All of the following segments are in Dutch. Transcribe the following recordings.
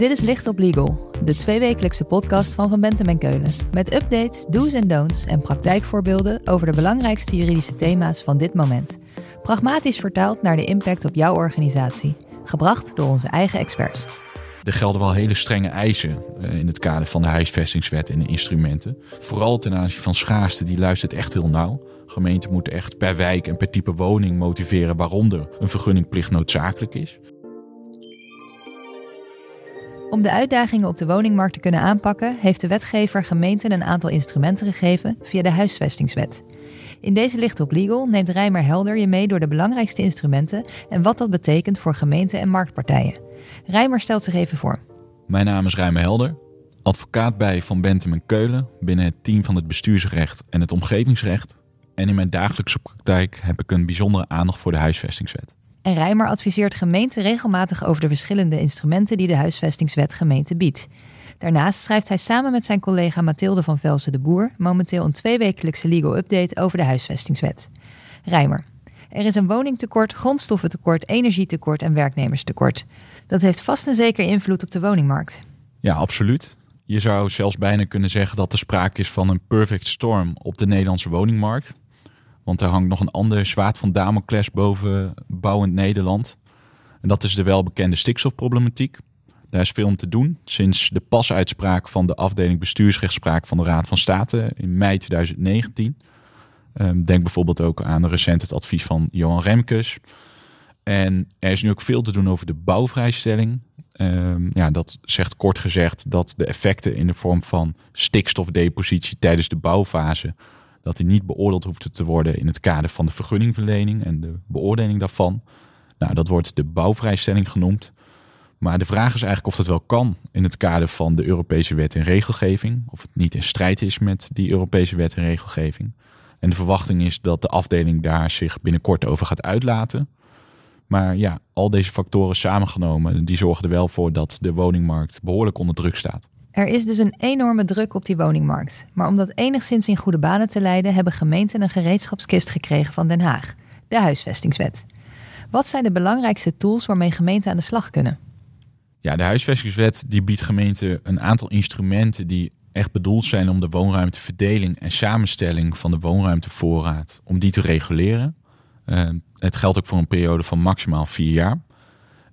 Dit is Licht op Legal, de tweewekelijkse podcast van Van Bentem en Keulen. Met updates, do's en don'ts en praktijkvoorbeelden over de belangrijkste juridische thema's van dit moment. Pragmatisch vertaald naar de impact op jouw organisatie. Gebracht door onze eigen experts. Er gelden wel hele strenge eisen eh, in het kader van de huisvestingswet en de instrumenten. Vooral ten aanzien van schaarste, die luistert echt heel nauw. Gemeenten moeten echt per wijk en per type woning motiveren waaronder een vergunningplicht noodzakelijk is. Om de uitdagingen op de woningmarkt te kunnen aanpakken, heeft de wetgever gemeenten een aantal instrumenten gegeven via de huisvestingswet. In deze licht op legal neemt Rijmer Helder je mee door de belangrijkste instrumenten en wat dat betekent voor gemeenten en marktpartijen. Rijmer stelt zich even voor. Mijn naam is Rijmer Helder, advocaat bij Van Bentem en Keulen binnen het team van het bestuursrecht en het omgevingsrecht. En in mijn dagelijkse praktijk heb ik een bijzondere aandacht voor de huisvestingswet. En Rijmer adviseert gemeenten regelmatig over de verschillende instrumenten die de huisvestingswet gemeente biedt. Daarnaast schrijft hij samen met zijn collega Mathilde van Velsen de Boer momenteel een tweewekelijkse legal update over de huisvestingswet. Rijmer, er is een woningtekort, grondstoffentekort, energietekort en werknemerstekort. Dat heeft vast en zeker invloed op de woningmarkt. Ja, absoluut. Je zou zelfs bijna kunnen zeggen dat er sprake is van een perfect storm op de Nederlandse woningmarkt. Want er hangt nog een ander zwaard van Damocles boven bouwend Nederland. En dat is de welbekende stikstofproblematiek. Daar is veel om te doen. Sinds de pasuitspraak van de afdeling bestuursrechtspraak van de Raad van State in mei 2019. Ehm, denk bijvoorbeeld ook aan recent het advies van Johan Remkes. En er is nu ook veel te doen over de bouwvrijstelling. Ehm, ja, dat zegt kort gezegd dat de effecten in de vorm van stikstofdepositie tijdens de bouwfase dat die niet beoordeeld hoeft te worden in het kader van de vergunningverlening en de beoordeling daarvan. Nou, dat wordt de bouwvrijstelling genoemd. Maar de vraag is eigenlijk of dat wel kan in het kader van de Europese wet en regelgeving. Of het niet in strijd is met die Europese wet en regelgeving. En de verwachting is dat de afdeling daar zich binnenkort over gaat uitlaten. Maar ja, al deze factoren samengenomen, die zorgen er wel voor dat de woningmarkt behoorlijk onder druk staat. Er is dus een enorme druk op die woningmarkt. Maar om dat enigszins in goede banen te leiden, hebben gemeenten een gereedschapskist gekregen van Den Haag, de huisvestingswet. Wat zijn de belangrijkste tools waarmee gemeenten aan de slag kunnen? Ja, de huisvestingswet die biedt gemeenten een aantal instrumenten die echt bedoeld zijn om de woonruimteverdeling en samenstelling van de woonruimtevoorraad, om die te reguleren. Uh, het geldt ook voor een periode van maximaal vier jaar.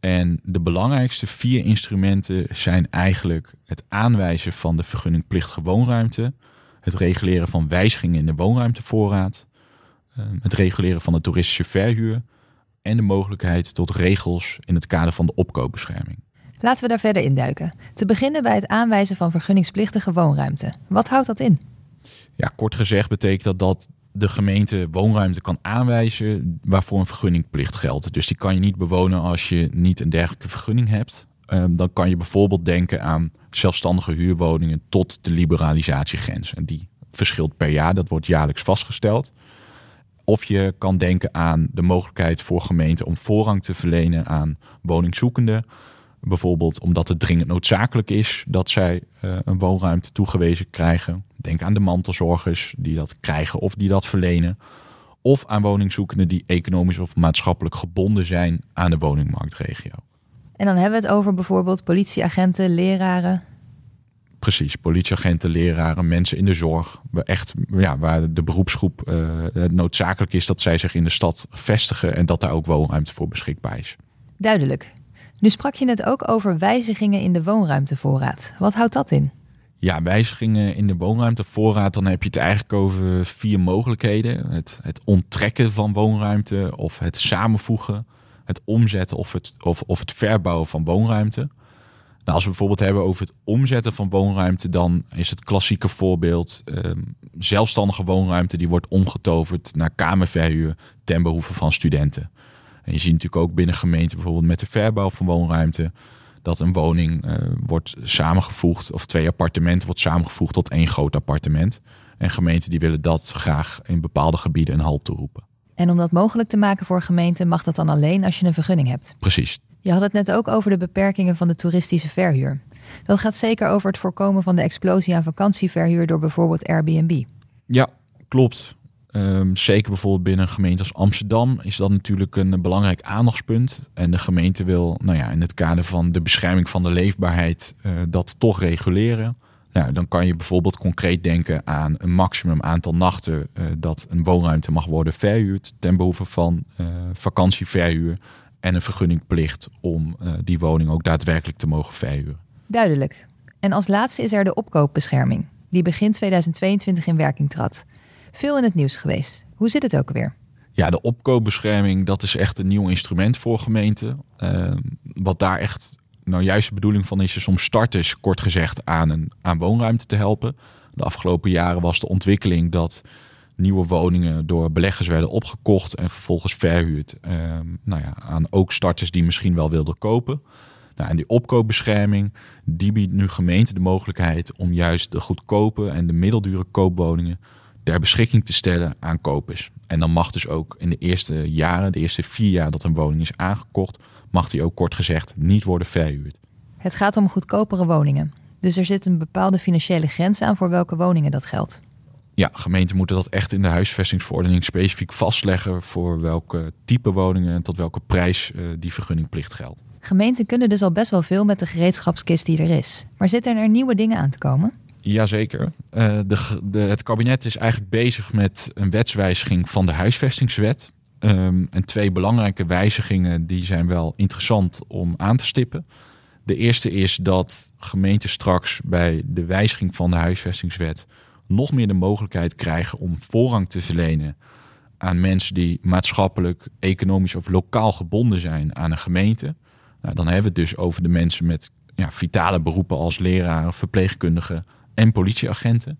En de belangrijkste vier instrumenten zijn eigenlijk het aanwijzen van de vergunningplichtige woonruimte, het reguleren van wijzigingen in de woonruimtevoorraad, ehm, het reguleren van de toeristische verhuur en de mogelijkheid tot regels in het kader van de opkoopbescherming. Laten we daar verder induiken. Te beginnen bij het aanwijzen van vergunningsplichtige woonruimte. Wat houdt dat in? Ja, kort gezegd betekent dat dat de gemeente woonruimte kan aanwijzen waarvoor een vergunningplicht geldt. Dus die kan je niet bewonen als je niet een dergelijke vergunning hebt. Ehm, dan kan je bijvoorbeeld denken aan zelfstandige huurwoningen tot de liberalisatiegrens. En die verschilt per jaar, dat wordt jaarlijks vastgesteld. Of je kan denken aan de mogelijkheid voor gemeenten om voorrang te verlenen aan woningzoekenden. Bijvoorbeeld omdat het dringend noodzakelijk is dat zij uh, een woonruimte toegewezen krijgen. Denk aan de mantelzorgers die dat krijgen of die dat verlenen. Of aan woningzoekenden die economisch of maatschappelijk gebonden zijn aan de woningmarktregio. En dan hebben we het over bijvoorbeeld politieagenten, leraren. Precies, politieagenten, leraren, mensen in de zorg. Waar, echt, ja, waar de beroepsgroep uh, noodzakelijk is dat zij zich in de stad vestigen en dat daar ook woonruimte voor beschikbaar is. Duidelijk. Nu sprak je net ook over wijzigingen in de woonruimtevoorraad. Wat houdt dat in? Ja, wijzigingen in de woonruimtevoorraad, dan heb je het eigenlijk over vier mogelijkheden. Het, het onttrekken van woonruimte of het samenvoegen, het omzetten of het, of, of het verbouwen van woonruimte. Nou, als we bijvoorbeeld hebben over het omzetten van woonruimte, dan is het klassieke voorbeeld eh, zelfstandige woonruimte die wordt omgetoverd naar kamerverhuur ten behoeve van studenten. En je ziet natuurlijk ook binnen gemeenten bijvoorbeeld met de verbouw van woonruimte dat een woning uh, wordt samengevoegd of twee appartementen wordt samengevoegd tot één groot appartement. En gemeenten die willen dat graag in bepaalde gebieden een halt toeroepen. En om dat mogelijk te maken voor gemeenten mag dat dan alleen als je een vergunning hebt. Precies. Je had het net ook over de beperkingen van de toeristische verhuur. Dat gaat zeker over het voorkomen van de explosie aan vakantieverhuur door bijvoorbeeld Airbnb. Ja, klopt. Ehm, zeker bijvoorbeeld binnen een gemeente als Amsterdam is dat natuurlijk een belangrijk aandachtspunt. En de gemeente wil nou ja, in het kader van de bescherming van de leefbaarheid uh, dat toch reguleren. Nou, dan kan je bijvoorbeeld concreet denken aan een maximum aantal nachten uh, dat een woonruimte mag worden verhuurd ten behoeve van uh, vakantieverhuur en een vergunningplicht om die woning ook daadwerkelijk te mogen verhuren. Duidelijk. En als laatste is er de opkoopbescherming, die begin 2022 in werking trad. Veel in het nieuws geweest. Hoe zit het ook weer? Ja, de opkoopbescherming, dat is echt een nieuw instrument voor gemeenten. Uh, wat daar echt nou juist de bedoeling van is, is om starters, kort gezegd, aan, een, aan woonruimte te helpen. De afgelopen jaren was de ontwikkeling dat nieuwe woningen door beleggers werden opgekocht en vervolgens verhuurd uh, nou ja, aan ook starters die misschien wel wilden kopen. Nou, en die opkoopbescherming, die biedt nu gemeenten de mogelijkheid om juist de goedkope en de middeldure koopwoningen ter beschikking te stellen aan kopers. En dan mag dus ook in de eerste jaren, de eerste vier jaar dat een woning is aangekocht, mag die ook kort gezegd niet worden verhuurd. Het gaat om goedkopere woningen. Dus er zit een bepaalde financiële grens aan voor welke woningen dat geldt. Ja, gemeenten moeten dat echt in de huisvestingsverordening specifiek vastleggen voor welke type woningen en tot welke prijs uh, die vergunningplicht geldt. Gemeenten kunnen dus al best wel veel met de gereedschapskist die er is. Maar zitten er nieuwe dingen aan te komen? Jazeker. Uh, de, de, het kabinet is eigenlijk bezig met een wetswijziging van de huisvestingswet. Um, en twee belangrijke wijzigingen die zijn wel interessant om aan te stippen. De eerste is dat gemeenten straks bij de wijziging van de huisvestingswet nog meer de mogelijkheid krijgen om voorrang te verlenen aan mensen die maatschappelijk, economisch of lokaal gebonden zijn aan een gemeente. Nou, dan hebben we het dus over de mensen met ja, vitale beroepen als leraren, verpleegkundigen en politieagenten.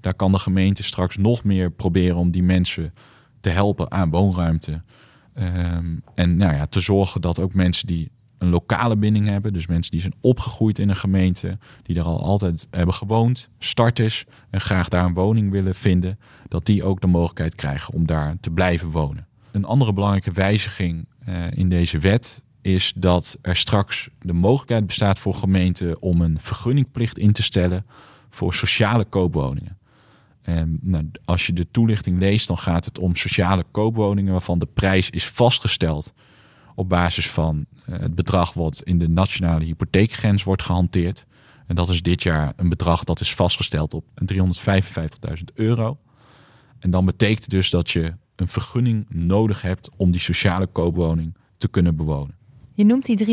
Daar kan de gemeente straks nog meer proberen om die mensen te helpen aan woonruimte. Um, en nou ja, te zorgen dat ook mensen die een lokale binding hebben, dus mensen die zijn opgegroeid in een gemeente, die er al altijd hebben gewoond, starters en graag daar een woning willen vinden, dat die ook de mogelijkheid krijgen om daar te blijven wonen. Een andere belangrijke wijziging uh, in deze wet is dat er straks de mogelijkheid bestaat voor gemeenten om een vergunningplicht in te stellen voor sociale koopwoningen. En nou, als je de toelichting leest, dan gaat het om sociale koopwoningen waarvan de prijs is vastgesteld op basis van uh, het bedrag wat in de nationale hypotheekgrens wordt gehanteerd. En dat is dit jaar een bedrag dat is vastgesteld op 355.000 euro. En dan betekent dus dat je een vergunning nodig hebt om die sociale koopwoning te kunnen bewonen. Je noemt die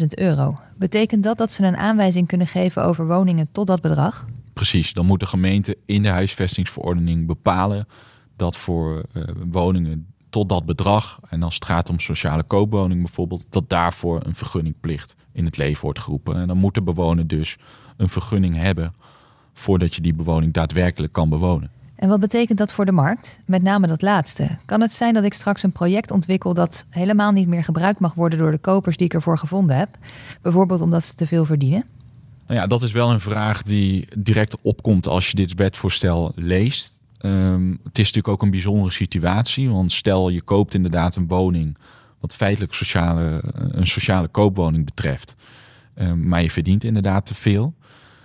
355.000 euro. Betekent dat dat ze een aanwijzing kunnen geven over woningen tot dat bedrag? Precies, dan moet de gemeente in de huisvestingsverordening bepalen dat voor uh, woningen tot dat bedrag, en als het gaat om sociale koopwoning bijvoorbeeld, dat daarvoor een vergunningplicht in het leven wordt geroepen. En dan moet de bewoner dus een vergunning hebben voordat je die bewoning daadwerkelijk kan bewonen. En wat betekent dat voor de markt? Met name dat laatste. Kan het zijn dat ik straks een project ontwikkel dat helemaal niet meer gebruikt mag worden door de kopers die ik ervoor gevonden heb? Bijvoorbeeld omdat ze te veel verdienen? Nou ja, dat is wel een vraag die direct opkomt als je dit wetvoorstel leest. Um, het is natuurlijk ook een bijzondere situatie, want stel je koopt inderdaad een woning wat feitelijk sociale, een sociale koopwoning betreft, um, maar je verdient inderdaad te veel.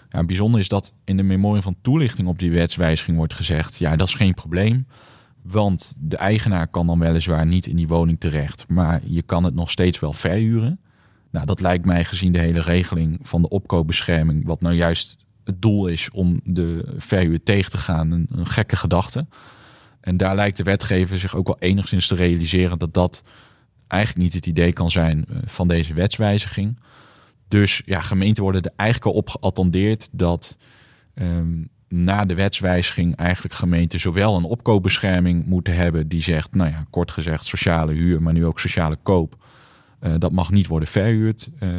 Ja, bijzonder is dat in de memorie van toelichting op die wetswijziging wordt gezegd: ja, dat is geen probleem. Want de eigenaar kan dan weliswaar niet in die woning terecht, maar je kan het nog steeds wel verhuren. Nou, dat lijkt mij gezien de hele regeling van de opkoopbescherming, wat nou juist het doel is om de verhuur tegen te gaan, een, een gekke gedachte. En daar lijkt de wetgever zich ook wel enigszins te realiseren dat dat eigenlijk niet het idee kan zijn eh, van deze wetswijziging. Dus ja, gemeenten worden er eigenlijk al op geattendeerd dat um, na de wetswijziging eigenlijk gemeenten zowel een opkoopbescherming moeten hebben die zegt, nou ja, kort gezegd sociale huur, maar nu ook sociale koop. Uh, dat mag niet worden verhuurd. Uh,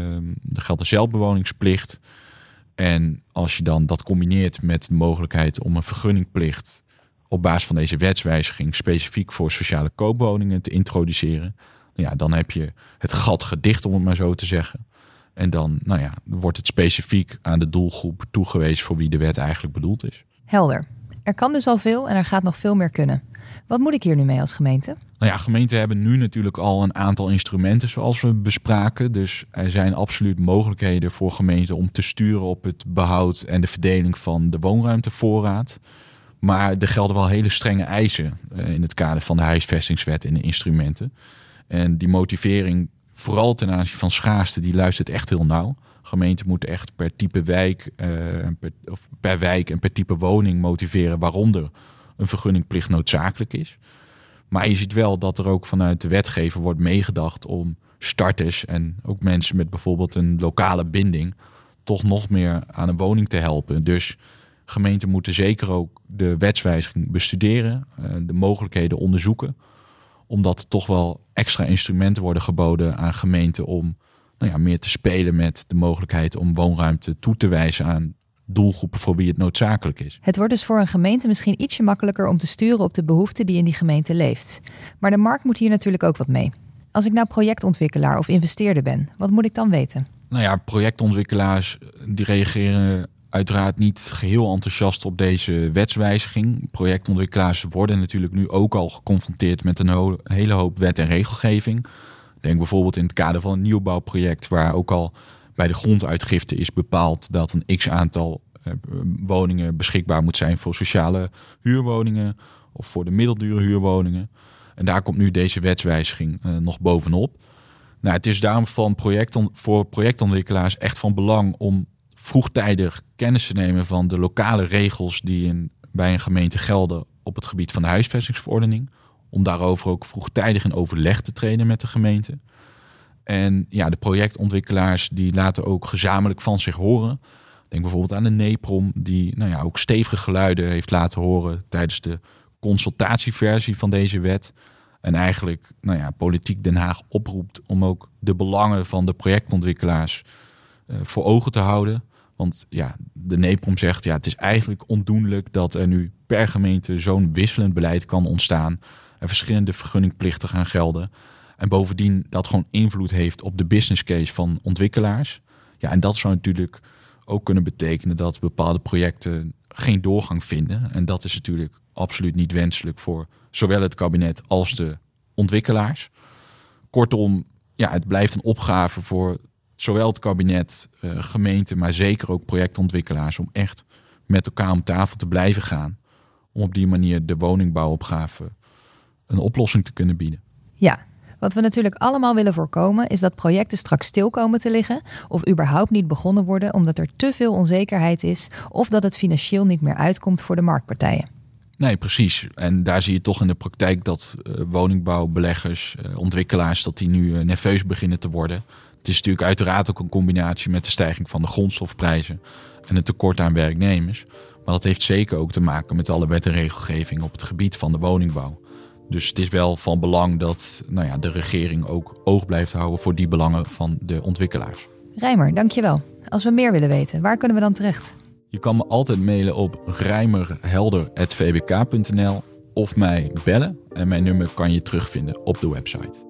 er geldt een zelfbewoningsplicht. En als je dan dat combineert met de mogelijkheid om een vergunningplicht op basis van deze wetswijziging specifiek voor sociale koopwoningen te introduceren, ja, dan heb je het gat gedicht, om het maar zo te zeggen. En dan nou ja, wordt het specifiek aan de doelgroep toegewezen voor wie de wet eigenlijk bedoeld is. Helder. Er kan dus al veel en er gaat nog veel meer kunnen. Wat moet ik hier nu mee als gemeente? Nou ja, gemeenten hebben nu natuurlijk al een aantal instrumenten zoals we bespraken. Dus er zijn absoluut mogelijkheden voor gemeenten om te sturen op het behoud en de verdeling van de woonruimtevoorraad. Maar er gelden wel hele strenge eisen in het kader van de huisvestingswet en de instrumenten. En die motivering, vooral ten aanzien van schaarste, die luistert echt heel nauw. Gemeenten moeten echt per type wijk, per, of per wijk en per type woning motiveren waaronder een vergunningplicht noodzakelijk is. Maar je ziet wel dat er ook vanuit de wetgever wordt meegedacht om starters en ook mensen met bijvoorbeeld een lokale binding toch nog meer aan een woning te helpen. Dus gemeenten moeten zeker ook de wetswijziging bestuderen, eh, de mogelijkheden onderzoeken, omdat toch wel extra instrumenten worden geboden aan gemeenten om nou ja, meer te spelen met de mogelijkheid om woonruimte toe te wijzen aan doelgroepen voor wie het noodzakelijk is. Het wordt dus voor een gemeente misschien ietsje makkelijker om te sturen op de behoefte die in die gemeente leeft. Maar de markt moet hier natuurlijk ook wat mee. Als ik nou projectontwikkelaar of investeerder ben, wat moet ik dan weten? Nou ja, projectontwikkelaars die reageren uiteraard niet geheel enthousiast op deze wetswijziging. Projectontwikkelaars worden natuurlijk nu ook al geconfronteerd met een hele hoop wet en regelgeving. Denk bijvoorbeeld in het kader van een nieuwbouwproject, waar ook al bij de gronduitgifte is bepaald dat een x aantal eh, woningen beschikbaar moet zijn voor sociale huurwoningen of voor de middeldure huurwoningen. En daar komt nu deze wetswijziging uh, nog bovenop. Nou, het is daarom van projecton, voor projectontwikkelaars echt van belang om vroegtijdig kennis te nemen van de lokale regels die in, bij een gemeente gelden op het gebied van de huisvestingsverordening. Om daarover ook vroegtijdig in overleg te treden met de gemeente. En ja, de projectontwikkelaars die laten ook gezamenlijk van zich horen. Denk bijvoorbeeld aan de NEPROM, die nou ja, ook stevige geluiden heeft laten horen tijdens de consultatieversie van deze wet. En eigenlijk nou ja, politiek Den Haag oproept om ook de belangen van de projectontwikkelaars uh, voor ogen te houden. Want ja, de NEPROM zegt ja, het is eigenlijk ondoenlijk dat er nu per gemeente zo'n wisselend beleid kan ontstaan. En verschillende vergunningplichten gaan gelden. En bovendien dat gewoon invloed heeft op de business case van ontwikkelaars. Ja, en dat zou natuurlijk ook kunnen betekenen dat bepaalde projecten geen doorgang vinden. En dat is natuurlijk absoluut niet wenselijk voor zowel het kabinet als de ontwikkelaars. Kortom, ja, het blijft een opgave voor zowel het kabinet, uh, gemeenten, maar zeker ook projectontwikkelaars om echt met elkaar om tafel te blijven gaan. Om op die manier de woningbouwopgave een oplossing te kunnen bieden. Ja, wat we natuurlijk allemaal willen voorkomen is dat projecten straks stil komen te liggen of überhaupt niet begonnen worden omdat er te veel onzekerheid is of dat het financieel niet meer uitkomt voor de marktpartijen. Nee, precies. En daar zie je toch in de praktijk dat uh, woningbouwbeleggers, uh, ontwikkelaars, dat die nu uh, nerveus beginnen te worden. Het is natuurlijk uiteraard ook een combinatie met de stijging van de grondstofprijzen en het tekort aan werknemers. Maar dat heeft zeker ook te maken met alle wet en regelgeving op het gebied van de woningbouw. Dus het is wel van belang dat nou ja, de regering ook oog blijft houden voor die belangen van de ontwikkelaars. Rijmer, dankjewel. Als we meer willen weten, waar kunnen we dan terecht? Je kan me altijd mailen op rijmerhelder.vbk.nl of mij bellen. En mijn nummer kan je terugvinden op de website.